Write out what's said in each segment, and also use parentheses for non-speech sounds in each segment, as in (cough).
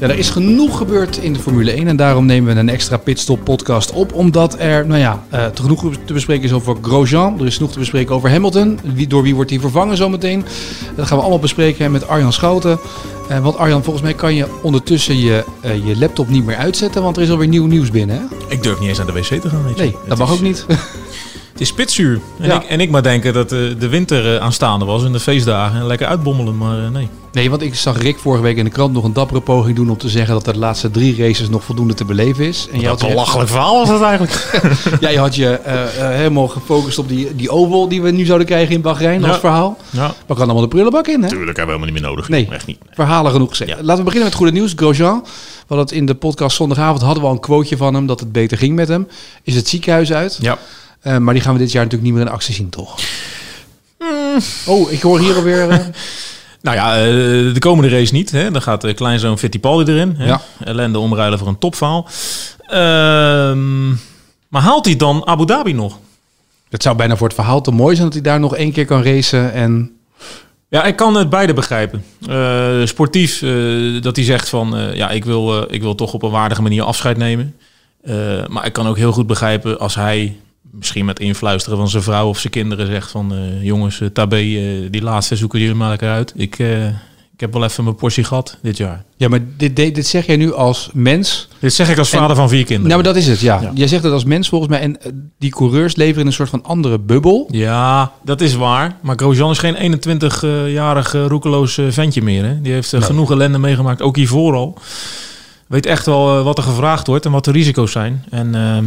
Ja, er is genoeg gebeurd in de Formule 1 en daarom nemen we een extra pitstop podcast op. Omdat er, nou ja, uh, genoeg te bespreken is over Grosjean. Er is genoeg te bespreken over Hamilton. Wie, door wie wordt hij vervangen zometeen? Dat gaan we allemaal bespreken met Arjan Schouten. Uh, want Arjan, volgens mij kan je ondertussen je, uh, je laptop niet meer uitzetten, want er is alweer nieuw nieuws binnen. Hè? Ik durf niet eens naar de wc te gaan. Weet je. Nee, dat mag is, ook niet. (laughs) Het is spitsuur. En, Ja. ik, en ik maar denken dat de, de winter eh, aanstaande was en de feestdagen. En lekker uitbommelen, maar eh, nee. Nee, want ik zag Rick vorige week in de krant nog een dappere poging doen om te zeggen dat de laatste drie races nog voldoende te beleven is. En had, een je, belachelijk verhaal was dat eigenlijk. (laughs) jij had je eh, eh, helemaal gefocust op die, die oval die we nu zouden krijgen in Bahrein als Ja. verhaal. ja, Maar kan allemaal de prullenbak in, hè? tuurlijk hebben we helemaal niet meer nodig. Nee. Echt niet. Verhalen genoeg gezegd. Ja. Laten we beginnen met goede nieuws. Grosjean. We hadden het in de podcast zondagavond hadden we al een quoteje van hem dat het beter ging met hem. Is het ziekenhuis uit. Ja. Eh, maar die gaan we dit jaar natuurlijk niet meer in actie zien, toch? Oh, ik hoor hier alweer... eh, (laughs) Nou ja, eh, de komende race niet. Hè. Dan gaat de kleinzoon Fittipaldi erin. Hè. Ja. Ellende omruilen voor een topfaal. Ehm, maar haalt hij dan Abu Dhabi nog? het zou bijna voor het verhaal te mooi zijn dat hij daar nog één keer kan racen. En Ja, ik kan het beide begrijpen. Eh, sportief, eh, dat hij zegt van... eh, ja, ik wil, ik wil toch op een waardige manier afscheid nemen. Eh, maar ik kan ook heel goed begrijpen als hij... misschien met influisteren van zijn vrouw of zijn kinderen zegt van... eh, jongens, eh, Tabé, eh, die laatste zoeken jullie maar lekker uit. Ik, eh, ik heb wel even mijn portie gehad dit jaar. ja, maar dit, dit, dit zeg jij nu als mens. Dit zeg ik als vader van vier kinderen. Nou, maar dat is het, ja. Ja. Jij zegt het als mens volgens mij. En die coureurs leven in een soort van andere bubbel. Ja, dat is waar. Maar Grosjean is geen 21-jarig eh, roekeloos ventje meer. Hè? Die heeft Nee. genoeg ellende meegemaakt, ook hiervoor al. Weet echt wel wat er gevraagd wordt en wat de risico's zijn. En ehm,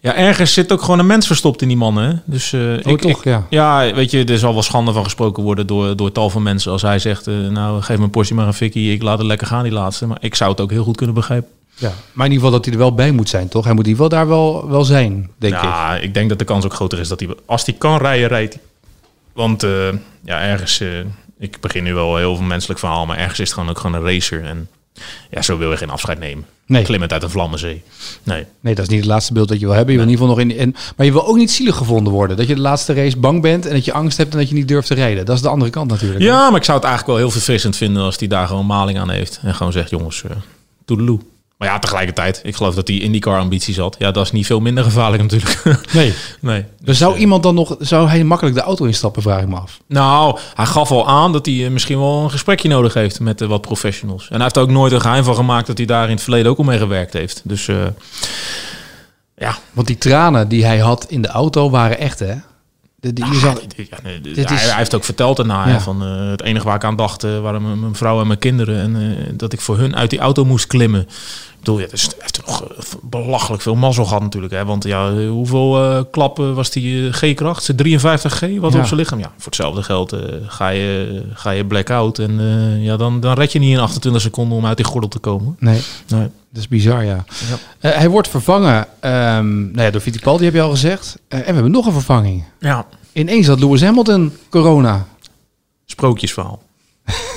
ja, ergens zit ook gewoon een mens verstopt in die mannen. Hè? Dus eh, Oh, ik, toch, ik- ja. ja, weet je, er zal wel schande van gesproken worden door, door tal van mensen. Als hij zegt, eh, nou geef mijn portie maar een fikkie, ik laat het lekker gaan die laatste. Maar ik zou het ook heel goed kunnen begrijpen. ja. Maar in ieder geval dat hij er wel bij moet zijn, toch? Hij moet in ieder geval daar wel, wel zijn, denk ik. ja, ik. denk dat de kans ook groter is dat hij, als hij kan rijden, rijdt. Want eh, ja, ergens, ik begin nu wel heel veel menselijk verhaal, maar ergens is het gewoon ook gewoon een racer. En ja, zo wil je geen afscheid nemen. Nee. Klimmend uit een vlammenzee. Nee. Nee, dat is niet het laatste beeld dat je wil hebben. Je wil in ieder geval nog in, in. Maar je wil ook niet zielig gevonden worden. Dat je de laatste race bang bent en dat je angst hebt en dat je niet durft te rijden. Dat is de andere kant natuurlijk. Ja, maar ik zou het eigenlijk wel heel verfrissend vinden als hij daar gewoon maling aan heeft. En gewoon zegt, jongens, uh, toedeloe. Maar ja, tegelijkertijd, ik geloof dat hij IndyCar ambities had. Ja, dat is niet veel minder gevaarlijk natuurlijk. (laughs) Nee. nee. Dus zou iemand dan nog, zou hij makkelijk de auto instappen, vraag ik me af. Nou, hij gaf al aan dat hij eh, misschien wel een gesprekje nodig heeft met eh, wat professionals. En hij heeft er ook nooit een geheim van gemaakt dat hij daar in het verleden ook al mee gewerkt heeft. Dus eh, ja. Want die tranen die hij had in de auto waren echt, hè? De, die, je zag, (laughs) dit- ja, nee, dit- dit hij, is- hij heeft ook verteld daarna Ja. van eh, het enige waar ik aan dacht eh, waren mijn, mijn vrouw en mijn kinderen. En eh, dat ik voor hun uit die auto moest klimmen. Bedoel, dus hij heeft nog eh, belachelijk veel mazzel gehad natuurlijk. Hè, want ja, eh, hoeveel eh, klappen was die G-kracht? Zijn 53G wat Ja. op zijn lichaam? Ja, voor hetzelfde geld ga, je, ga je blackout. En ja, dan, dan red je niet in 28 seconden om uit die gordel te komen. nee, Nee. dat is bizar, ja. Ja. Hij wordt vervangen ehm, nou ja, door Fittipaldi, heb je al gezegd. En we hebben nog een vervanging. ja, Ineens had Lewis Hamilton corona. Sprookjesverhaal.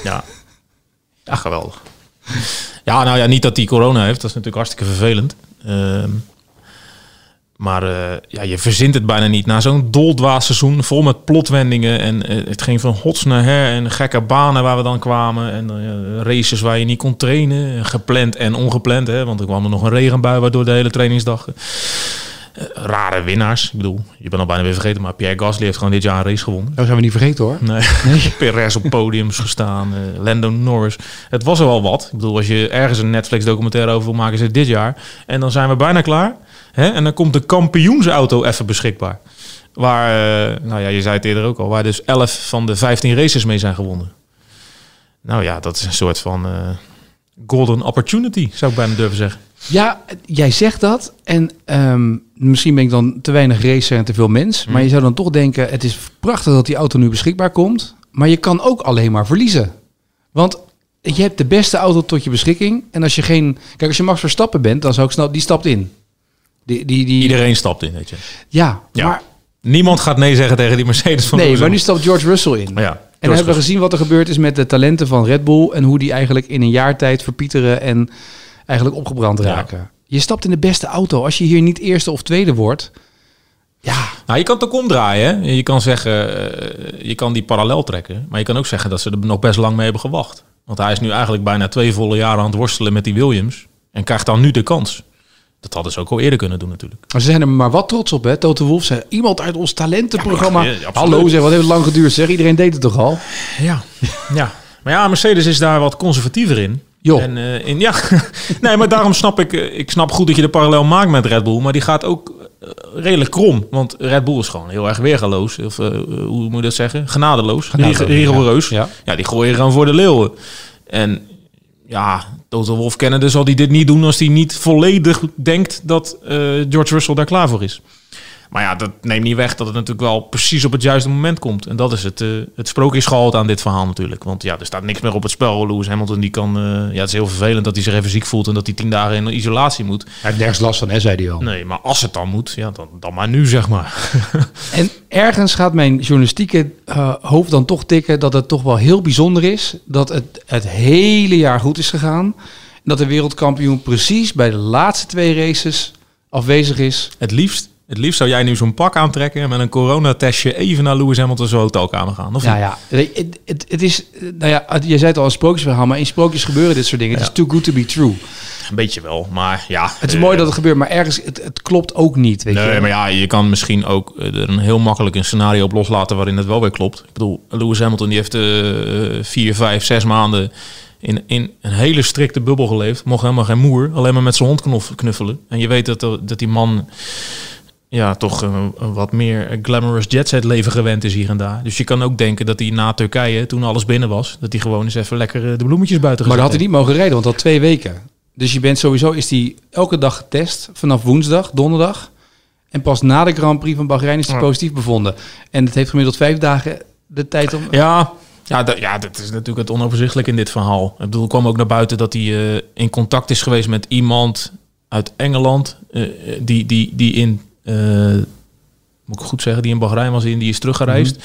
ja. (laughs) Ja, geweldig. Ja, nou ja, niet dat hij corona heeft. Dat is natuurlijk hartstikke vervelend. Ehm, maar eh, ja, je verzint het bijna niet. Na zo'n doldwaas seizoen, vol met plotwendingen. En eh, het ging van hots naar her. En gekke banen waar we dan kwamen. En eh, races waar je niet kon trainen. Gepland en ongepland. Hè, want er kwam er nog een regenbui, waardoor de hele trainingsdag... eh, rare winnaars. Ik bedoel, je bent al bijna weer vergeten. Maar Pierre Gasly heeft gewoon dit jaar een race gewonnen. Dat zijn we niet vergeten, hoor. Nee, (laughs) Perez op podiums gestaan, eh, Lando Norris. Het was er wel wat. Ik bedoel, als je ergens een Netflix documentaire over wil maken, is het dit jaar. En dan zijn we bijna klaar. Hè? En dan komt de kampioensauto even beschikbaar. Waar, eh, nou ja, je zei het eerder ook al, waar dus 11 van de 15 races mee zijn gewonnen. Nou ja, dat is een soort van golden opportunity, zou ik bijna durven zeggen. Ja, jij zegt dat. En ehm, misschien ben ik dan te weinig racer en te veel mens. Maar je zou dan toch denken, het is prachtig dat die auto nu beschikbaar komt. Maar je kan ook alleen maar verliezen. Want je hebt de beste auto tot je beschikking. En als je geen... Kijk, als je Max Verstappen bent, dan zou ik snel... Die stapt in. Die, die, die, Iedereen stapt in, weet je. Ja, Ja. maar... Niemand gaat nee zeggen tegen die Mercedes van Nee, Lewis maar nu stapt George Russell in. Maar ja, En dan hebben we gezien wat er gebeurd is met de talenten van Red Bull... en hoe die eigenlijk in een jaar tijd verpieteren en eigenlijk opgebrand Ja. raken. Je stapt in de beste auto. Als je hier niet eerste of tweede wordt... Ja, Nou, je kan het ook omdraaien. Hè? Je kan zeggen, eh, je kan die parallel trekken. Maar je kan ook zeggen dat ze er nog best lang mee hebben gewacht. Want hij is nu eigenlijk bijna twee volle jaren aan het worstelen met die Williams. En krijgt dan nu de kans. Dat hadden ze ook al eerder kunnen doen natuurlijk. maar ze zijn er maar wat trots op, hè? Toto Wolf zei, iemand uit ons talentenprogramma. Ja, ja, absoluut. Hallo, zeg, wat heeft het lang geduurd, zeg. Iedereen deed het toch al? Ja, ja. Maar ja, Mercedes is daar wat conservatiever in. Joh. En, eh, in ja, (laughs) nee, maar daarom snap ik, eh, ik snap goed dat je de parallel maakt met Red Bull, maar die gaat ook eh, redelijk krom, want Red Bull is gewoon heel erg weergaloos, of hoe moet je dat zeggen, genadeloos, Genadeloos, rig- rigoureus. ja. Ja. die gooien gewoon voor de leeuwen. En ja, Toto Wolf kennende zal hij dit niet doen als hij niet volledig denkt dat George Russell daar klaar voor is. Maar ja, dat neemt niet weg dat het natuurlijk wel precies op het juiste moment komt. En dat is het, eh het sprookjesgehalte aan dit verhaal natuurlijk. Want ja, er staat niks meer op het spel. Lewis Hamilton die kan... eh, ja, het is heel vervelend dat hij zich even ziek voelt... en dat hij tien dagen in isolatie moet. Hij heeft nergens last van, hè, zei hij al. Nee, maar als het dan moet, ja, dan, dan maar nu, zeg maar. (laughs) En ergens gaat mijn journalistieke eh, hoofd dan toch tikken dat het toch wel heel bijzonder is dat het het hele jaar goed is gegaan. En dat de wereldkampioen precies bij de laatste twee races afwezig is. Het liefst, het liefst zou jij nu zo'n pak aantrekken... en met een coronatestje even naar Lewis Hamilton zijn hotelkamer gaan. Of Ja, niet? ja. Het, het, het is, eh, nou ja, je zei het al een sprookjesverhaal, maar in sprookjes gebeuren dit soort dingen. Het is too good to be true. Een beetje wel, maar ja. Het is eh, mooi dat het gebeurt, maar ergens, het, het klopt ook niet, weet Nee, je. maar ja, je kan misschien ook eh, er een heel makkelijk een scenario op loslaten waarin het wel weer klopt. Ik bedoel, Lewis Hamilton die heeft eh, vier, vijf, zes maanden in, in een hele strikte bubbel geleefd. Mocht helemaal geen moer, alleen maar met zijn hond knuff- knuffelen. En je weet dat, dat die man ja, toch een, een wat meer glamorous jetset leven gewend is hier en daar. Dus je kan ook denken dat hij na Turkije, toen alles binnen was, dat hij gewoon eens even lekker eh, de bloemetjes buiten Maar dan gezet had hij niet mogen rijden, want al twee weken. Dus je bent sowieso, is hij elke dag getest, vanaf woensdag, donderdag. En pas na de Grand Prix van Bahrein is hij Ja. positief bevonden. En het heeft gemiddeld vijf dagen de tijd om... Ja, ja, dat, ja, dat is natuurlijk het onoverzichtelijk in dit verhaal. Ik bedoel, er kwam ook naar buiten dat hij eh, in contact is geweest met iemand uit Engeland. eh, die, die, die in, eh, moet ik goed zeggen, die in Bahrein was, in, die is teruggereisd.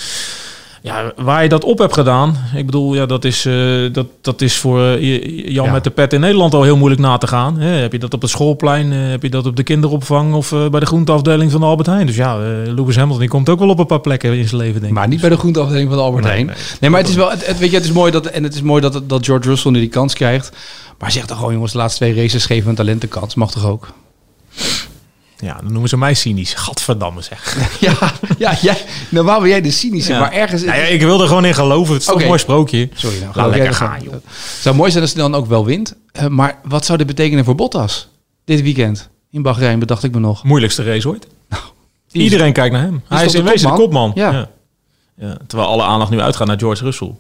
Ja, waar je dat op hebt gedaan, ik bedoel, ja, dat is, eh, dat, dat is voor eh, je- Jan Ja. met de pet in Nederland al heel moeilijk na te gaan. Hè? Heb je dat op het schoolplein, eh, heb je dat op de kinderopvang of eh, bij de groenteafdeling van de Albert Heijn? Dus ja, eh Lewis Hamilton die komt ook wel op een paar plekken in zijn leven, denk ik. Maar niet bij de groenteafdeling van de Albert Nee, Heijn. nee. Nee, maar het is wel, het, het- weet je, het is mooi dat, en het is mooi dat, dat George Russell nu die kans krijgt. Maar zeg toch gewoon, jongens, de laatste twee races geven een talentenkans. Mag toch ook? Ja, dan noemen ze mij cynisch. Gadverdamme zeg. (laughs) ja, ja, jij, normaal ben jij de cynische, Ja. maar ergens... Nou ja, ik wil er gewoon in geloven. Het is toch een mooi sprookje. Sorry, nou, Laat lekker er gaan, joh. Het zou mooi zijn als hij dan ook wel wint. Eh, maar wat zou dit betekenen voor Bottas? Dit weekend in Bahrein, bedacht ik me nog. Moeilijkste race ooit. Is- Iedereen kijkt naar hem. Hij is in wezen de kopman? Ja. Ja, terwijl alle aandacht nu uitgaat naar George Russell.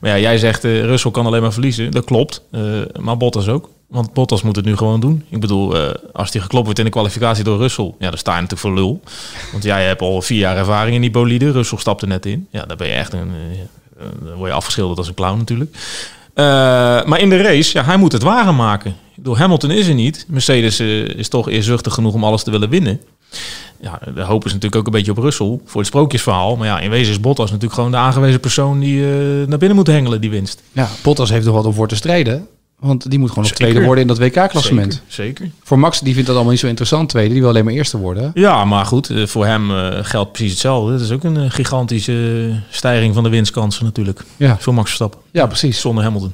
Maar ja, jij zegt uh, Russell kan alleen maar verliezen. Dat klopt. Eh, maar Bottas ook. Want Bottas moet het nu gewoon doen. Ik bedoel, eh, als hij geklopt wordt in de kwalificatie door Russell... ja, dan sta je natuurlijk voor lul. Want jij hebt al vier jaar ervaring in die bolide. Russell stapte net in. Ja, dan ben je echt een... eh, dan word je afgeschilderd als een clown natuurlijk. Eh, maar in de race, ja, hij moet het wagen maken. Door Hamilton is er niet. Mercedes is toch eerzuchtig genoeg om alles te willen winnen. Ja, de hoop is natuurlijk ook een beetje op Russell voor het sprookjesverhaal. Maar ja, in wezen is Bottas natuurlijk gewoon de aangewezen persoon die naar binnen moet hengelen, die winst. Ja, Bottas heeft nog wat om voor te strijden. Want die moet gewoon nog tweede worden in dat WK-klassement. Zeker, zeker. Voor Max, die vindt dat allemaal niet zo interessant, tweede. Die wil alleen maar eerste worden. Ja, maar goed, eh, voor hem eh, geldt precies hetzelfde. Het is ook een eh, gigantische stijging van de winstkansen natuurlijk. Ja, Voor Max Verstappen, ja precies. zonder Hamilton.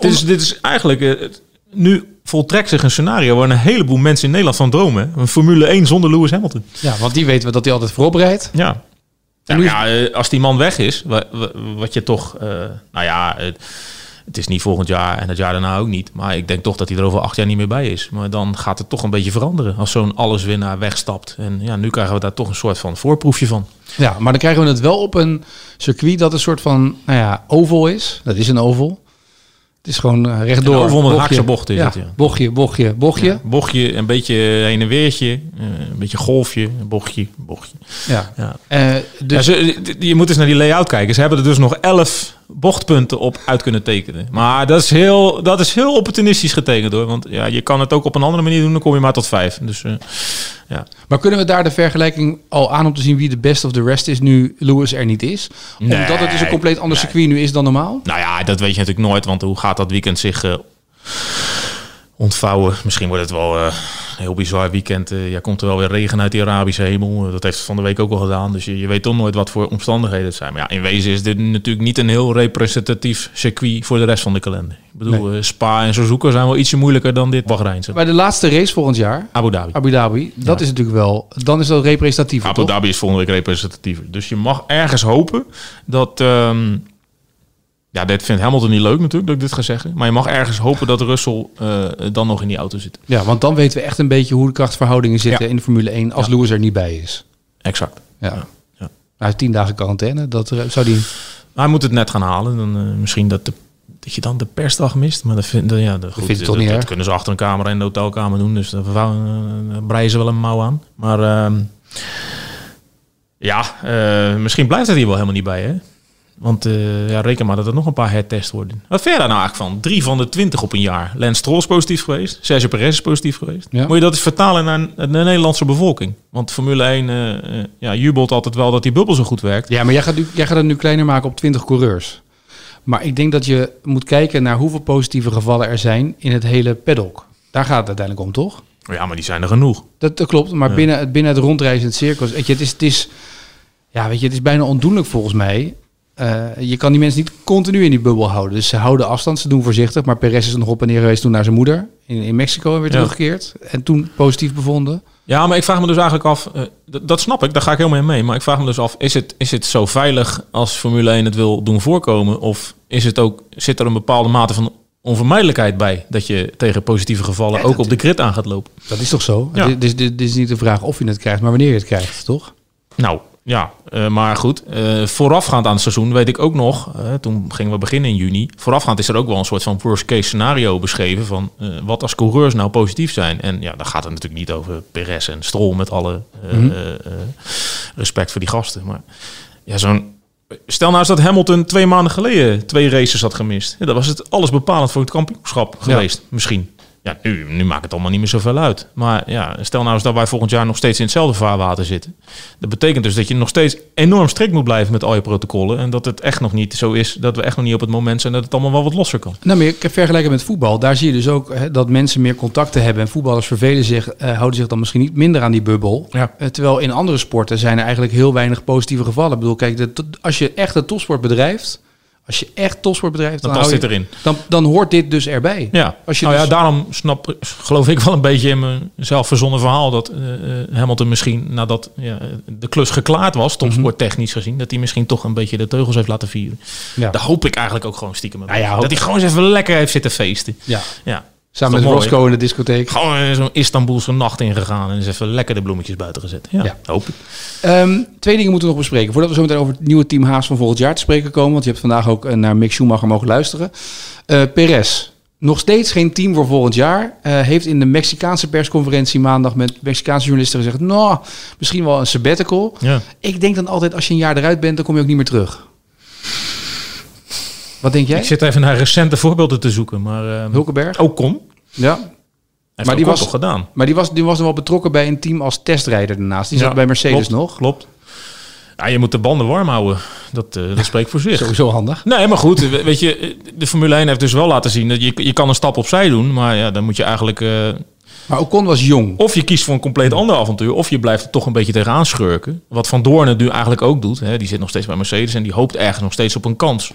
Dit is, dit is eigenlijk... nu voltrekt zich een scenario waar een heleboel mensen in Nederland van dromen. Een Formule 1 zonder Lewis Hamilton. Ja, want die weten we dat hij altijd voorop rijdt. Ja. En Ja, als die man weg is, wa- wa- wat je toch, nou ja, het, het is niet volgend jaar en het jaar daarna ook niet. Maar ik denk toch dat hij er over acht jaar niet meer bij is. Maar dan gaat het toch een beetje veranderen als zo'n alleswinnaar wegstapt. En ja, nu krijgen we daar toch een soort van voorproefje van. Ja, maar dan krijgen we het wel op een circuit dat een soort van, nou ja, oval is. Dat is een oval. Het is gewoon uh, rechtdoor. Over een haakse bocht is ja. het, ja. Bochtje, bochtje, bochtje. Ja, bochtje, een beetje heen en weertje, uh, een beetje golfje, bochtje, bochtje. Ja. ja. Uh, dus... ze, je moet eens naar die layout kijken. Ze hebben er dus nog elf bochtpunten op uit kunnen tekenen. Maar dat is heel, dat is heel opportunistisch getekend hoor. Want ja, je kan het ook op een andere manier doen, dan kom je maar tot vijf. Dus, uh, ja. Maar kunnen we daar de vergelijking al aan om te zien wie de best of the rest is nu Lewis er niet is? Nee, Omdat het dus een compleet ander nee. circuit nu is dan normaal? Nou ja, dat weet je natuurlijk nooit. Want hoe gaat dat weekend zich uh, ontvouwen? Misschien wordt het wel uh, een heel bizar weekend. Uh, ja, komt er wel weer regen uit die Arabische hemel. Dat heeft het van de week ook al gedaan. Dus je, je weet toch nooit wat voor omstandigheden het zijn. Maar ja, in wezen is dit natuurlijk niet een heel representatief circuit voor de rest van de kalender. Ik bedoel, nee. Spa en Suzuka zijn wel ietsje moeilijker dan dit Bahreinse. Bij de laatste race volgend jaar, Abu Dhabi. Abu Dhabi, dat ja. is natuurlijk wel, dan is dat representatief. Abu? Dhabi is volgende week representatiever. Dus je mag ergens hopen dat. Um, ja, dit vindt Hamilton niet leuk natuurlijk dat ik dit ga zeggen. Maar je mag ergens hopen dat Russell uh, dan nog in die auto zit. Ja, want dan weten we echt een beetje hoe de krachtverhoudingen zitten Ja. in de Formule 1 als Ja. Lewis er niet bij is. Exact. Ja. Ja. Ja. Hij heeft tien dagen quarantaine. Dat eh, zou die. Hij moet het net gaan halen. Dan, uh, misschien dat, de, dat je dan de persdag mist. Maar dat, vind, ja, dat, goed, vindt het toch dat, niet dat kunnen ze achter een camera in de hotelkamer doen. Dus daar uh, breien ze wel een mouw aan. Maar uh, ja, misschien blijft het hier wel helemaal niet bij. Hè? Want uh, ja, reken maar dat er nog een paar hertest worden. Wat vind je daar nou eigenlijk van? Drie van de twintig op een jaar. Lance Stroll is positief geweest. Sergio Perez is positief geweest. Ja. Moet je dat eens vertalen naar de Nederlandse bevolking? Want Formule 1 uh, uh, ja, jubelt altijd wel dat die bubbel zo goed werkt. Ja, maar jij gaat, nu, jij gaat het nu kleiner maken op 20 coureurs. Maar ik denk dat je moet kijken naar hoeveel positieve gevallen er zijn in het hele paddock. Daar gaat het uiteindelijk om, toch? Ja, maar die zijn er genoeg. Dat, dat klopt, maar Ja. binnen, het, binnen het rondreizend circus, weet je, het is, het is, ja, weet je, het is bijna ondoenlijk volgens mij. Uh, je kan die mensen niet continu in die bubbel houden. Dus ze houden afstand, ze doen voorzichtig. Maar Perez is nog op en neer geweest toen naar zijn moeder in, in Mexico en weer Ja. teruggekeerd. En toen positief bevonden. Ja, maar ik vraag me dus eigenlijk af, uh, dat snap ik, daar ga ik helemaal in mee. Maar ik vraag me dus af, is het, is het zo veilig als Formule 1 het wil doen voorkomen? Of is het ook, zit er een bepaalde mate van onvermijdelijkheid bij dat je tegen positieve gevallen Ja, ook op de grid aan gaat lopen? Dat is toch zo? Ja. Dit, dit, dit is niet de vraag of je het krijgt, maar wanneer je het krijgt, toch? Nou, ja, uh, maar goed. Uh, voorafgaand aan het seizoen weet ik ook nog, uh, toen gingen we beginnen in juni. Voorafgaand is er ook wel een soort van worst case scenario beschreven van wat als coureurs nou positief zijn. En ja, dan gaat het natuurlijk niet over Perez en Stroll met alle Mhm. mm -hmm. respect voor die gasten. Maar ja, zo'n Stel nou eens dat Hamilton twee maanden geleden twee races had gemist. Ja, dat was het alles bepalend voor het kampioenschap geweest, ja. misschien. Ja, nu, nu maakt het allemaal niet meer zoveel uit. Maar ja, stel nou eens dat wij volgend jaar nog steeds in hetzelfde vaarwater zitten. Dat betekent dus dat je nog steeds enorm strikt moet blijven met al je protocollen. En dat het echt nog niet zo is, dat we echt nog niet op het moment zijn dat het allemaal wel wat losser kan. Nou, maar ik vergelijken met voetbal. Daar zie je dus ook hè, dat mensen meer contacten hebben. En voetballers vervelen zich, uh, houden zich dan misschien niet minder aan die bubbel. Ja. Uh, terwijl in andere sporten zijn er eigenlijk heel weinig positieve gevallen. Ik bedoel, kijk, de, als je echt een topsport bedrijft... Als je echt topsport bedrijft, dan, dan, past je, dit erin. Dan, dan hoort dit dus erbij. Ja, Als je nou dus- ja, daarom snap, geloof ik wel een beetje in mijn zelf verzonnen verhaal dat uh, Hamilton misschien nadat ja, de klus geklaard was, topsporttechnisch gezien, dat hij misschien toch een beetje de teugels heeft laten vieren. Mhm. Ja. Daar hoop ik eigenlijk ook gewoon stiekem. Nou ja, dat hij gewoon eens even lekker heeft zitten feesten. Ja. Ja. Samen Is met mooi? Roscoe in de discotheek. Gewoon zo'n Istanbulse nacht ingegaan en eens even lekker de bloemetjes buiten gezet. Ja, Ja. hoop ik. Um, twee dingen moeten we nog bespreken. Voordat we zo meteen over het nieuwe team Haas van volgend jaar te spreken komen. Want je hebt vandaag ook uh, naar Mick Schumacher mogen luisteren. Uh, Perez, nog steeds geen team voor volgend jaar. Uh, heeft in de Mexicaanse persconferentie maandag met Mexicaanse journalisten gezegd... nou, misschien wel een sabbatical. Ja. Ik denk dan altijd, als je een jaar eruit bent, dan kom je ook niet meer terug. Wat denk jij? Ik zit even naar recente voorbeelden te zoeken, maar uh, Hulkenberg? ook kon. Ja. Heeft Maar die was- toch gedaan. Maar die was, die was wel betrokken bij een team als testrijder daarnaast. Die Ja, zat bij Mercedes klopt, nog. Klopt. Ja, je moet de banden warm houden. Dat, uh, dat spreekt voor zich. Sowieso handig. Nee, maar goed, we- weet je, de Formule 1 heeft dus wel laten zien dat je, je kan een stap opzij doen, maar ja, dan moet je eigenlijk uh, Maar Ocon was jong. of je kiest voor een compleet ander avontuur, of je blijft er toch een beetje tegenaan schurken. Wat Van Doorn het nu eigenlijk ook doet. Hè. Die zit nog steeds bij Mercedes en die hoopt ergens nog steeds op een kans.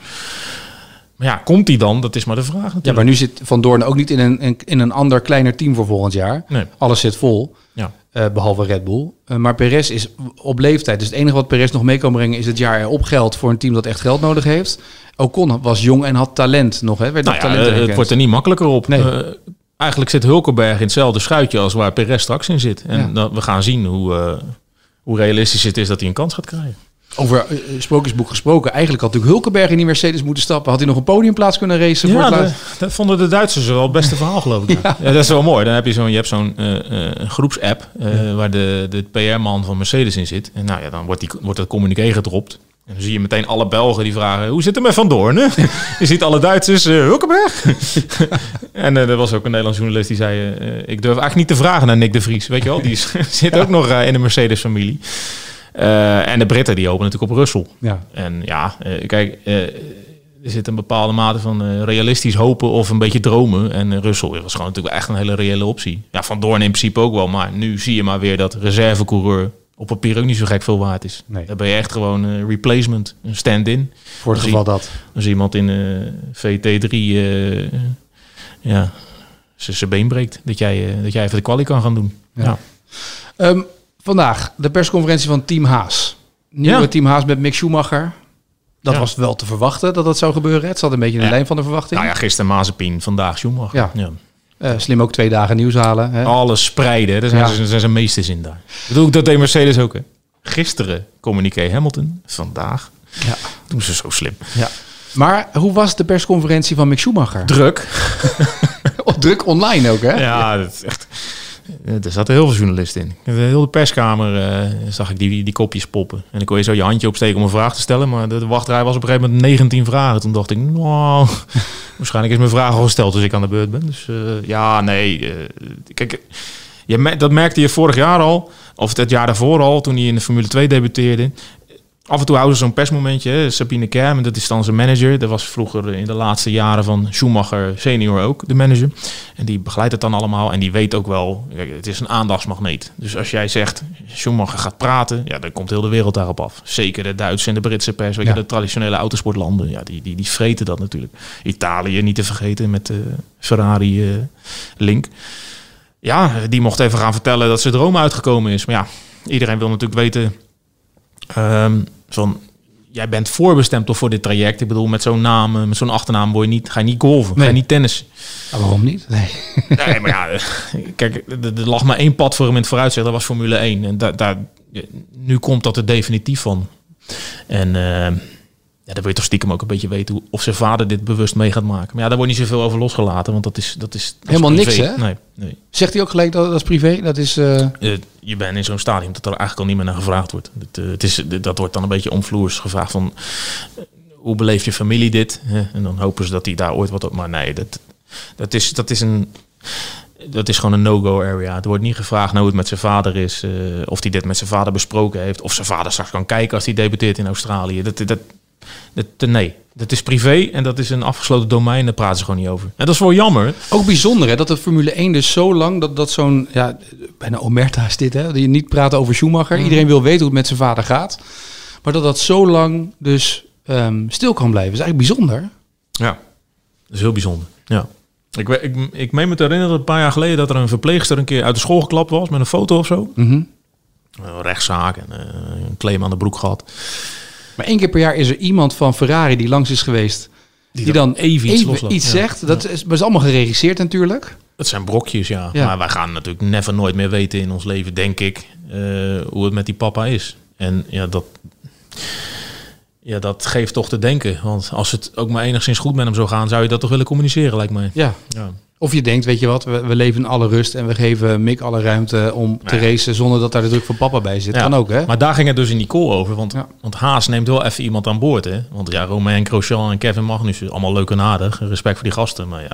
Maar ja, komt die dan? Dat is maar de vraag natuurlijk. Ja, maar nu zit Van Doorn ook niet in een, in, een ander kleiner team voor volgend jaar. Nee. Alles zit vol, Ja. eh, behalve Red Bull. Eh, maar Perez is op leeftijd. Dus het enige wat Perez nog mee kan brengen is het jaar erop geld voor een team dat echt geld nodig heeft. Ocon was jong en had talent nog. Hè? Werd Nou ja, eh, het wordt er niet makkelijker op. Nee. Eigenlijk zit Hulkenberg in hetzelfde schuitje als waar Perez straks in zit. En Ja. dan, we gaan zien hoe, hoe realistisch het is dat hij een kans gaat krijgen. Over uh, sprookjesboek gesproken. Eigenlijk had natuurlijk Hulkenberg in die Mercedes moeten stappen. Had hij nog een podiumplaats kunnen racen? Ja, voor de, dat vonden de Duitsers wel het beste verhaal, geloof ik. (laughs) ja. dat is wel mooi. Dan heb je zo'n, je hebt zo'n uh, groepsapp uh, waar de, de PR-man van Mercedes in zit. En nou ja, dan wordt, die, wordt dat communiqué gedropt. En dan zie je meteen alle Belgen die vragen: hoe zit het met Van Doorn? (laughs) je ziet alle Duitsers, uh, Hulkenberg. (laughs) en uh, er was ook een Nederlands journalist die zei: uh, Ik durf eigenlijk niet te vragen naar Nick de Vries. Weet je wel, die zit ook nog in de Mercedes-familie. En de Britten die hopen natuurlijk op Russell. Ja. En ja, kijk, er zit een bepaalde mate van realistisch hopen of een beetje dromen. En Russell was gewoon natuurlijk echt een hele reële optie. Ja, Van Doorn in principe ook wel. Maar nu zie je maar weer dat reservecoureur op papier ook niet zo gek veel waard is. Nee. Dan ben je echt gewoon een replacement, een stand-in. Voor het geval dat. Als iemand in uh, VT3 uh, ja, zijn been breekt, dat jij, dat jij even de kwalie kan gaan doen. Ja. ja. Um, vandaag de persconferentie van Team Haas. Nieuwe ja. Team Haas met Mick Schumacher. Dat ja. was wel te verwachten dat dat zou gebeuren. Het zat een beetje in de lijn van de verwachting. Nou ja, gisteren Mazepin, vandaag Schumacher. Ja. Uh, slim ook twee dagen nieuws halen. Hè? Alles spreiden, daar zijn, ze, zijn ze meesters in daar. Dat doe ik dat deed Mercedes ook. Hè? Gisteren communiqué Hamilton, vandaag. Ja. Doen ze zo slim. Ja. Maar hoe was de persconferentie van Mick Schumacher? Druk. (laughs) oh, druk online ook, hè? Ja, dat is echt... Er zaten heel veel journalisten in. De hele perskamer uh, zag ik die, die kopjes poppen. En ik kon je zo je handje opsteken om een vraag te stellen. Maar de wachtrij was op een gegeven moment 19 vragen. Toen dacht ik, nou, (laughs) waarschijnlijk is mijn vraag al gesteld als ik aan de beurt ben. Dus uh, ja, nee. Kijk, je, dat merkte je vorig jaar al. Of het jaar daarvoor al, toen hij in de Formule 2 debuteerde. Af en toe houden ze zo'n persmomentje. Hè. Sabine Kerm, dat is dan zijn manager. Dat was vroeger in de laatste jaren van Schumacher senior ook, de manager. En die begeleidt het dan allemaal. En die weet ook wel, kijk, het is een aandachtsmagneet. Dus als jij zegt, Schumacher gaat praten, ja, dan komt heel de wereld daarop af. Zeker de Duitse en de Britse pers, weet je, Ja. de traditionele autosportlanden. Ja, die, die, die vreten dat natuurlijk. Italië niet te vergeten met de Ferrari eh, link. Ja, die mocht even gaan vertellen dat zijn droom uitgekomen is. Maar ja, iedereen wil natuurlijk weten Ehm, van, jij bent voorbestemd toch voor dit traject. Ik bedoel, met zo'n naam, eh, met zo'n achternaam word je niet, ga je niet golven, ga je niet tennissen. Ah, waarom niet? Nee. (laughs) Nee, maar ja, eh, kijk, er, lag maar één pad voor hem in het vooruitzicht. Dat was Formule 1. En daar, daar, nu komt dat er definitief van. En eh, ja, dan wil je toch stiekem ook een beetje weten hoe, of zijn vader dit bewust mee gaat maken. Maar ja, daar wordt niet zoveel over losgelaten, want dat is, dat is, dat is Helemaal niks, hè? Nee, nee. Zegt hij ook gelijk dat dat is privé? Dat is... eh, Eh, je bent in zo'n stadium dat er eigenlijk al niet meer naar gevraagd wordt. Het, eh, het is, dat wordt dan een beetje omvloers gevraagd van... hoe beleeft je familie dit? En dan hopen ze dat hij daar ooit wat op... Maar nee, dat, dat, is, dat is een... Dat is gewoon een no-go area. Het wordt niet gevraagd naar hoe het met zijn vader is. of hij dit met zijn vader besproken heeft. Of zijn vader straks kan kijken als hij debuteert in Australië. Dat, dat, dat, nee, dat is privé en dat is een afgesloten domein. Daar praten ze gewoon niet over. En dat is wel jammer. Ook bijzonder hè, dat de Formule 1 dus zo lang, dat, dat zo'n, ja, bijna omerta is dit hè, die niet praten over Schumacher. Mhm. Iedereen wil weten hoe het met zijn vader gaat. Maar dat dat zo lang dus ehm, stil kan blijven, is eigenlijk bijzonder. Ja, dat is heel bijzonder. Ja. Ik, ik, ik meen me te herinneren, een paar jaar geleden, dat er een verpleegster een keer uit de school geklapt was met een foto of zo. Mhm. Een rechtszaak en eh, een claim aan de broek gehad. Maar één keer per jaar is er iemand van Ferrari die langs is geweest, die, dan even iets, iets Ja. zegt. Dat is, maar is allemaal geregisseerd natuurlijk. Het zijn brokjes, ja. Ja. Maar wij gaan natuurlijk never nooit meer weten in ons leven, denk ik, eh, hoe het met die papa is. En ja, dat, ja, dat geeft toch te denken. Want als het ook maar enigszins goed met hem zou gaan, zou je dat toch willen communiceren, lijkt mij. Ja. Ja. Of je denkt, weet je wat, we, we leven in alle rust en we geven Mick alle ruimte om te Ja. racen zonder dat daar de druk van papa bij zit. Ja, Kan ook, hè? Maar daar ging het dus in die call over. Want, Ja. want Haas neemt wel even iemand aan boord. Hè? Want ja, Romain Grosjean en Kevin Magnussen, allemaal leuk en aardig. Respect voor die gasten. Maar ja,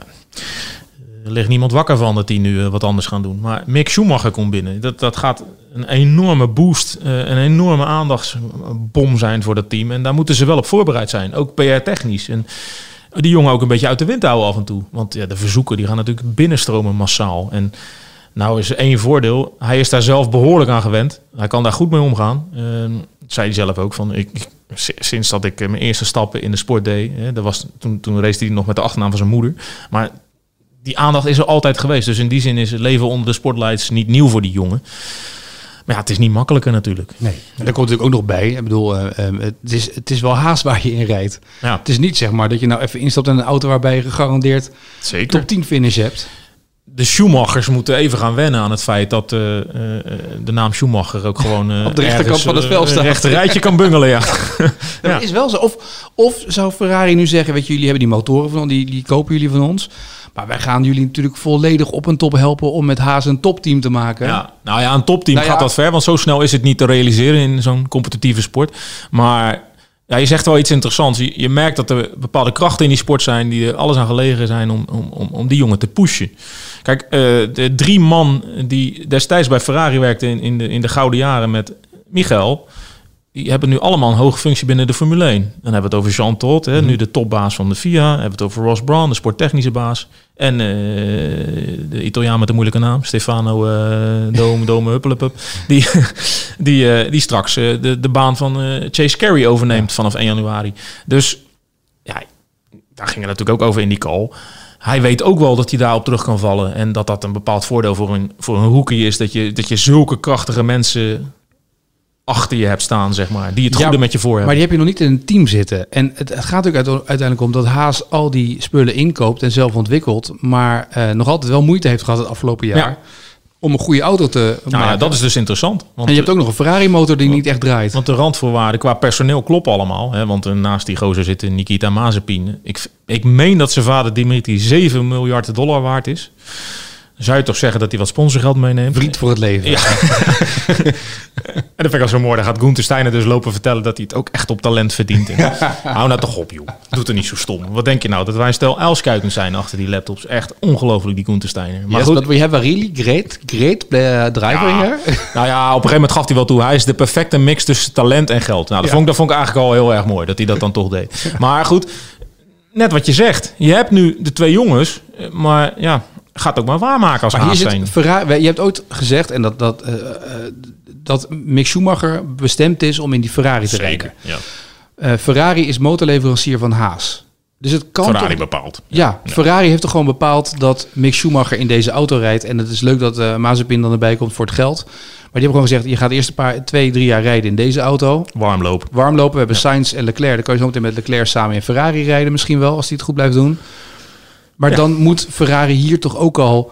er ligt niemand wakker van dat die nu eh, wat anders gaan doen. Maar Mick Schumacher komt binnen. Dat, dat gaat een enorme boost, eh, een enorme aandachtsbom zijn voor dat team. En daar moeten ze wel op voorbereid zijn. Ook PR-technisch. En die jongen ook een beetje uit de wind houden af en toe. Want ja, de verzoeken die gaan natuurlijk binnenstromen massaal. En nou is één voordeel. Hij is daar zelf behoorlijk aan gewend. Hij kan daar goed mee omgaan. Dat zei hij zelf ook. Van, ik, ik- si- sinds dat ik eh, mijn eerste stappen in de sport deed. Hè, dat was, toen, toen race hij nog met de achternaam van zijn moeder. Maar die aandacht is er altijd geweest. Dus in die zin is het leven onder de spotlights niet nieuw voor die jongen. Maar ja, het is niet makkelijker natuurlijk. Nee. En daar komt natuurlijk ook nog bij. Ik bedoel, eh, eh, het, is, het is wel haast waar je in rijdt. Ja, Het is niet zeg maar dat je nou even instapt in een auto waarbij je gegarandeerd zeker. top 10 finish hebt. de Schumachers moeten even gaan wennen aan het feit dat uh, uh, de naam Schumacher ook gewoon (laughs) op de rechterkant van het veld staat. Rechter rijtje kan bungelen, ja. (laughs) (laughs) dat is wel zo. Of, of zou Ferrari nu zeggen, weet je, jullie hebben die motoren van die, die kopen jullie van ons. Maar wij gaan jullie natuurlijk volledig op een top helpen om met Haas een topteam te maken. Ja, nou ja, een topteam nou ja, gaat dat ver, want zo snel is het niet te realiseren in zo'n competitieve sport. Maar ja, je zegt wel iets interessants. Je, je, merkt dat er bepaalde krachten in die sport zijn die er alles aan gelegen zijn om, om, om, om die jongen te pushen. Kijk, uh, de drie man die destijds bij Ferrari werkten in, in, de, in de gouden jaren met Michael, die hebben nu allemaal een hoge functie binnen de Formule 1. Dan hebben we het over Jean Todt, hè, nu de topbaas van de FIA. Dan hebben we het over Ross Brown, de sporttechnische baas. En uh, de Italiaan met de moeilijke naam, Stefano uh, Dome, (laughs) Dome Huppelepup. Die, (laughs) die, uh, die straks de, de baan van Chase Carey overneemt vanaf 1 januari. Dus ja, daar ging het natuurlijk ook over in die call. Hij weet ook wel dat hij daarop terug kan vallen. En dat dat een bepaald voordeel voor een, voor een rookie is. Dat je, dat je zulke krachtige mensen achter je hebt staan, zeg maar. Die het goede ja, met je voor hebben. Maar die heb je nog niet in een team zitten. En het, het gaat ook uiteindelijk om dat Haas al die spullen inkoopt en zelf ontwikkelt. Maar uh, nog altijd wel moeite heeft gehad het afgelopen jaar. Ja. Om een goede auto te nou, maken. Ja, dat is dus interessant. Want en je hebt ook nog een Ferrari-motor die niet echt draait. Want de randvoorwaarden qua personeel kloppen allemaal. Hè? Want naast die gozer zit Nikita Mazepin. Ik, ik meen dat zijn vader Dimitri 7 miljard dollar waard is zou je toch zeggen dat hij wat sponsorgeld meeneemt? Vriend voor het leven. Ja. (laughs) en dat vind ik al zo mooi. Dan gaat Gunther Steiner dus lopen vertellen dat hij het ook echt op talent verdient. Hou nou toch op, joh. Doe er niet zo stom. Wat denk je nou? Dat wij een stel uilskuikens zijn achter die laptops. Echt ongelooflijk, die Gunther Steiner. Maar yes, goed. we a really great, great uh, driver ja. here. (laughs) nou ja, op een gegeven moment gaf hij wel toe. Hij is de perfecte mix tussen talent en geld. Nou, dat, vond, ik, dat vond ik eigenlijk al heel erg mooi. Dat hij dat dan toch deed. Maar goed, net wat je zegt. Je hebt nu de twee jongens. Maar ja, gaat ook maar waarmaken als maar zijn. Ferrari, je hebt ooit gezegd en dat, dat, uh, dat Mick Schumacher bestemd is om in die Ferrari te rijden. Ja. Uh, Ferrari is motorleverancier van Haas. Dus het kan Ferrari bepaalt. Ja, ja, Ferrari heeft toch gewoon bepaald dat Mick Schumacher in deze auto rijdt. En het is leuk dat uh, Mazepin dan erbij komt voor het geld. Maar die hebben gewoon gezegd, je gaat eerst een paar, twee, drie jaar rijden in deze auto. Warm lopen. Warm lopen. We hebben ja. Sainz en Leclerc. Dan kan je zo meteen met Leclerc samen in Ferrari rijden misschien wel, als hij het goed blijft doen. Maar dan moet Ferrari hier toch ook al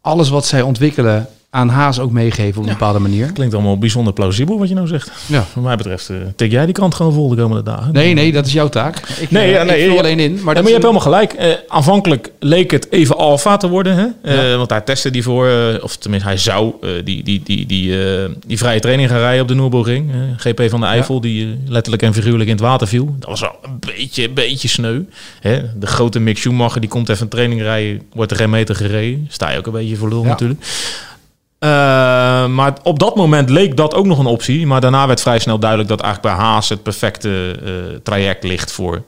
alles wat zij ontwikkelen aan Haas ook meegeven op een bepaalde manier. Klinkt allemaal bijzonder plausibel wat je nou zegt. Ja. Wat mij betreft uh, tik jij die kant gewoon vol de komende dagen. Nee, nee, dat is jouw taak. Ik, nee, ja, nee, ik alleen in. Maar, maar je hebt helemaal gelijk. Uh, aanvankelijk leek het even alfa te worden. Hè? Uh, want daar testte die voor, of tenminste hij zou die, die, die, die, die vrije training gaan rijden op de Nürburgring. GP van de Eifel, die letterlijk en figuurlijk in het water viel. Dat was wel een beetje, beetje sneu. Hè? De grote Mick Schumacher, die komt even een training rijden, wordt er geen meter gereden. Sta je ook een beetje voor lul natuurlijk. Uh, maar op dat moment leek dat ook nog een optie. Maar daarna werd vrij snel duidelijk dat eigenlijk bij Haas het perfecte uh, traject ligt voor,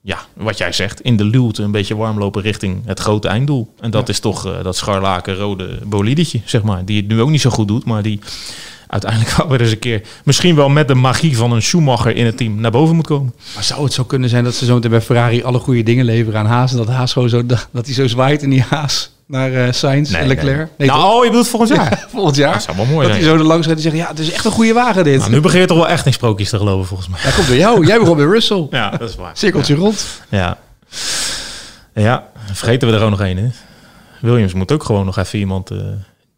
ja, wat jij zegt, in de luwte een beetje warm lopen richting het grote einddoel. En dat is toch uh, dat scharlaken rode bolidetje, zeg maar. Die het nu ook niet zo goed doet, maar die uiteindelijk (laughs) wel weer eens een keer, misschien wel met de magie van een Schumacher in het team, naar boven moet komen. Maar zou het zo kunnen zijn dat ze zo meteen bij Ferrari alle goede dingen leveren aan Haas en dat Haas gewoon zo, (laughs) dat hij zo zwaait in die Haas? Naar uh, Sainz en Leclerc. Nee. nou, oh, je bedoelt volgend (laughs) jaar? Ja, volgend jaar. Dat zou wel mooi dat hij zo er langs gaat en zeggen, ja, het is echt een goede wagen dit. Nou, nu begin je toch wel echt in sprookjes te geloven, volgens mij. Dat komt door jou. Jij begon bij Russell. Ja, dat is waar. Cirkeltje rond. Ja. Ja, vergeten we er ook nog één, hè? Williams moet ook gewoon nog even iemand... Uh,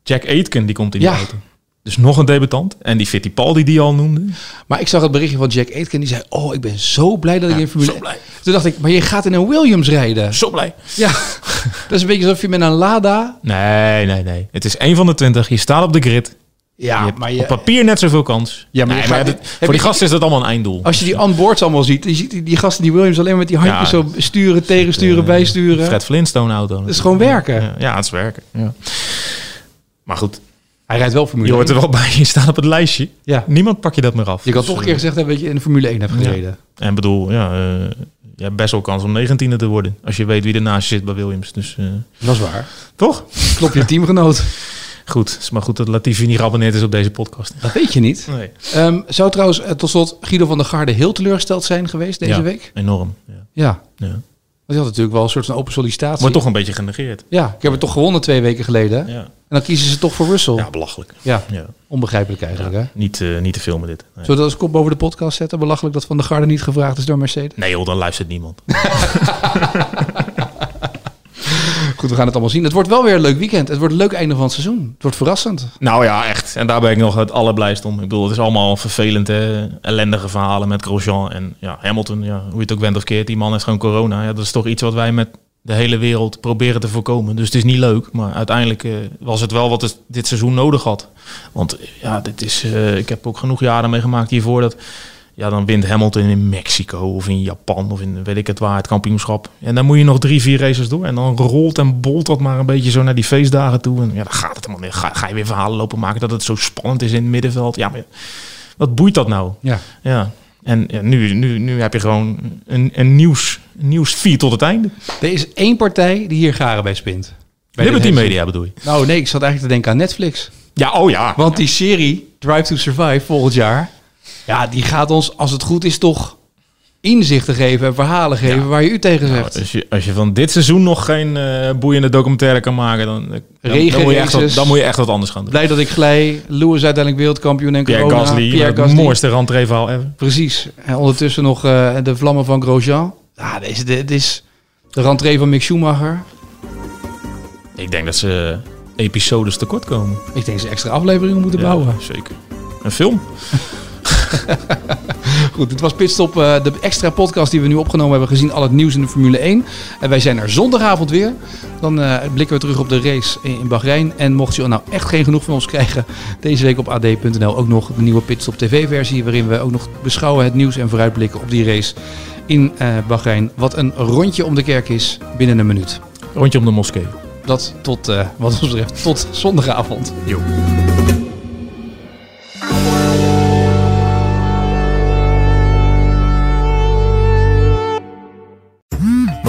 Jack Aitken, die komt in die auto. Dus nog een debutant. En die Fittipaldi die al noemde. Maar ik zag het berichtje van Jack Aitken. Die zei, oh, ik ben zo blij dat ik in Formule... Zo blij. Toen dacht ik, maar je gaat in een Williams rijden. Zo blij. Ja, (laughs) dat is een beetje alsof je met een Lada... Nee, nee, nee. Het is één van de twintig. Je staat op de grid. Ja, je maar je, op papier net zoveel kans. Ja, maar, nee, maar het, voor die gasten is dat allemaal een einddoel. Als je die onboards allemaal ziet, je ziet die, gasten die Williams alleen maar met die handjes ja, zo sturen, tegensturen, uh, bijsturen. Fred Flintstone auto. Dat is gewoon werken. Ja, ja, het is werken. Ja. Maar goed, hij rijdt wel Formule Je hoort er wel bij, je staat op het lijstje. Ja. Niemand pak je dat meer af. Je kan dus, toch een keer gezegd hebben dat je in de Formule 1 hebt gereden. Ja. En bedoel, ja, uh, je hebt best wel kans om 19e te worden. Als je weet wie er naast je zit bij Williams. Dus, uh, dat is waar. Toch? Klop je teamgenoot. (laughs) Goed, is maar goed dat Latifi niet geabonneerd is op deze podcast. Dat weet je niet. Nee. Um, zou trouwens uh, tot slot Guido van der Garde heel teleurgesteld zijn geweest deze ja, week? enorm. Ja. ja. ja. Je had natuurlijk wel een soort van open sollicitatie. Wordt toch een beetje genegeerd. Ja, ik heb het toch gewonnen twee weken geleden. Ja. En dan kiezen ze toch voor Russell. Ja, belachelijk. Ja, ja. onbegrijpelijk eigenlijk. hè? Niet, uh, niet te veel met dit. Nee. Zullen we dat als kop boven de podcast zetten? Belachelijk dat Van de Garde niet gevraagd is door Mercedes? Nee joh, dan luistert niemand. (laughs) Goed, we gaan het allemaal zien. Het wordt wel weer een leuk weekend. Het wordt een leuk einde van het seizoen. Het wordt verrassend. Nou ja, echt. En daar ben ik nog het allerblijst om. Ik bedoel, het is allemaal vervelend, hè? ellendige verhalen met Grosjean en ja, Hamilton. Ja, hoe je het ook bent of keert, die man heeft gewoon corona. Ja, dat is toch iets wat wij met de hele wereld proberen te voorkomen. Dus het is niet leuk, maar uiteindelijk uh, was het wel wat het dit seizoen nodig had. Want ja, dit is, uh, ik heb ook genoeg jaren meegemaakt hiervoor dat ja, dan wint Hamilton in Mexico of in Japan of in weet ik het waar, het kampioenschap. En dan moet je nog drie, vier races door. En dan rolt en bolt dat maar een beetje zo naar die feestdagen toe. En ja, dan gaat het helemaal niet. Ga, ga je weer verhalen lopen maken dat het zo spannend is in het middenveld. Ja, maar wat boeit dat nou? Ja. ja. En ja, nu, nu, nu heb je gewoon een, een nieuws, nieuwsfeed tot het einde. Er is één partij die hier garen bij spint. Bij Liberty Media bedoel je? Nou nee, ik zat eigenlijk te denken aan Netflix. Ja, oh ja. Want die serie Drive to Survive volgend jaar ja, die gaat ons, als het goed is, toch inzichten geven en verhalen geven waar je u tegen nou, zegt. als, je, als je van dit seizoen nog geen uh, boeiende documentaire kan maken, dan, dan, dan, moet je echt wat, dan moet je echt wat anders gaan doen. Blij dat ik glij. Lewis uiteindelijk wereldkampioen en Pierre corona. Gasly, Pierre Gasly. Het mooiste rentree-verhaal ever. Precies. En ondertussen nog uh, de vlammen van Grosjean. Ja, deze, dit is de rentree van Mick Schumacher. Ik denk dat ze episodes tekort komen. Ik denk dat ze extra afleveringen moeten bouwen. Zeker. Een film. (laughs) Goed, dit was Pitstop, uh, de extra podcast die we nu opgenomen hebben, gezien al het nieuws in de Formule 1. En wij zijn er zondagavond weer. Dan uh, blikken we terug op de race in, in Bahrein. En mocht je nou echt geen genoeg van ons krijgen, deze week op ad.nl ook nog de nieuwe Pitstop TV-versie, waarin we ook nog beschouwen het nieuws en vooruitblikken op die race in uh, Bahrein. Wat een rondje om de kerk is binnen een minuut. Rondje om de moskee. Dat tot, wat ons betreft, tot zondagavond. Jo.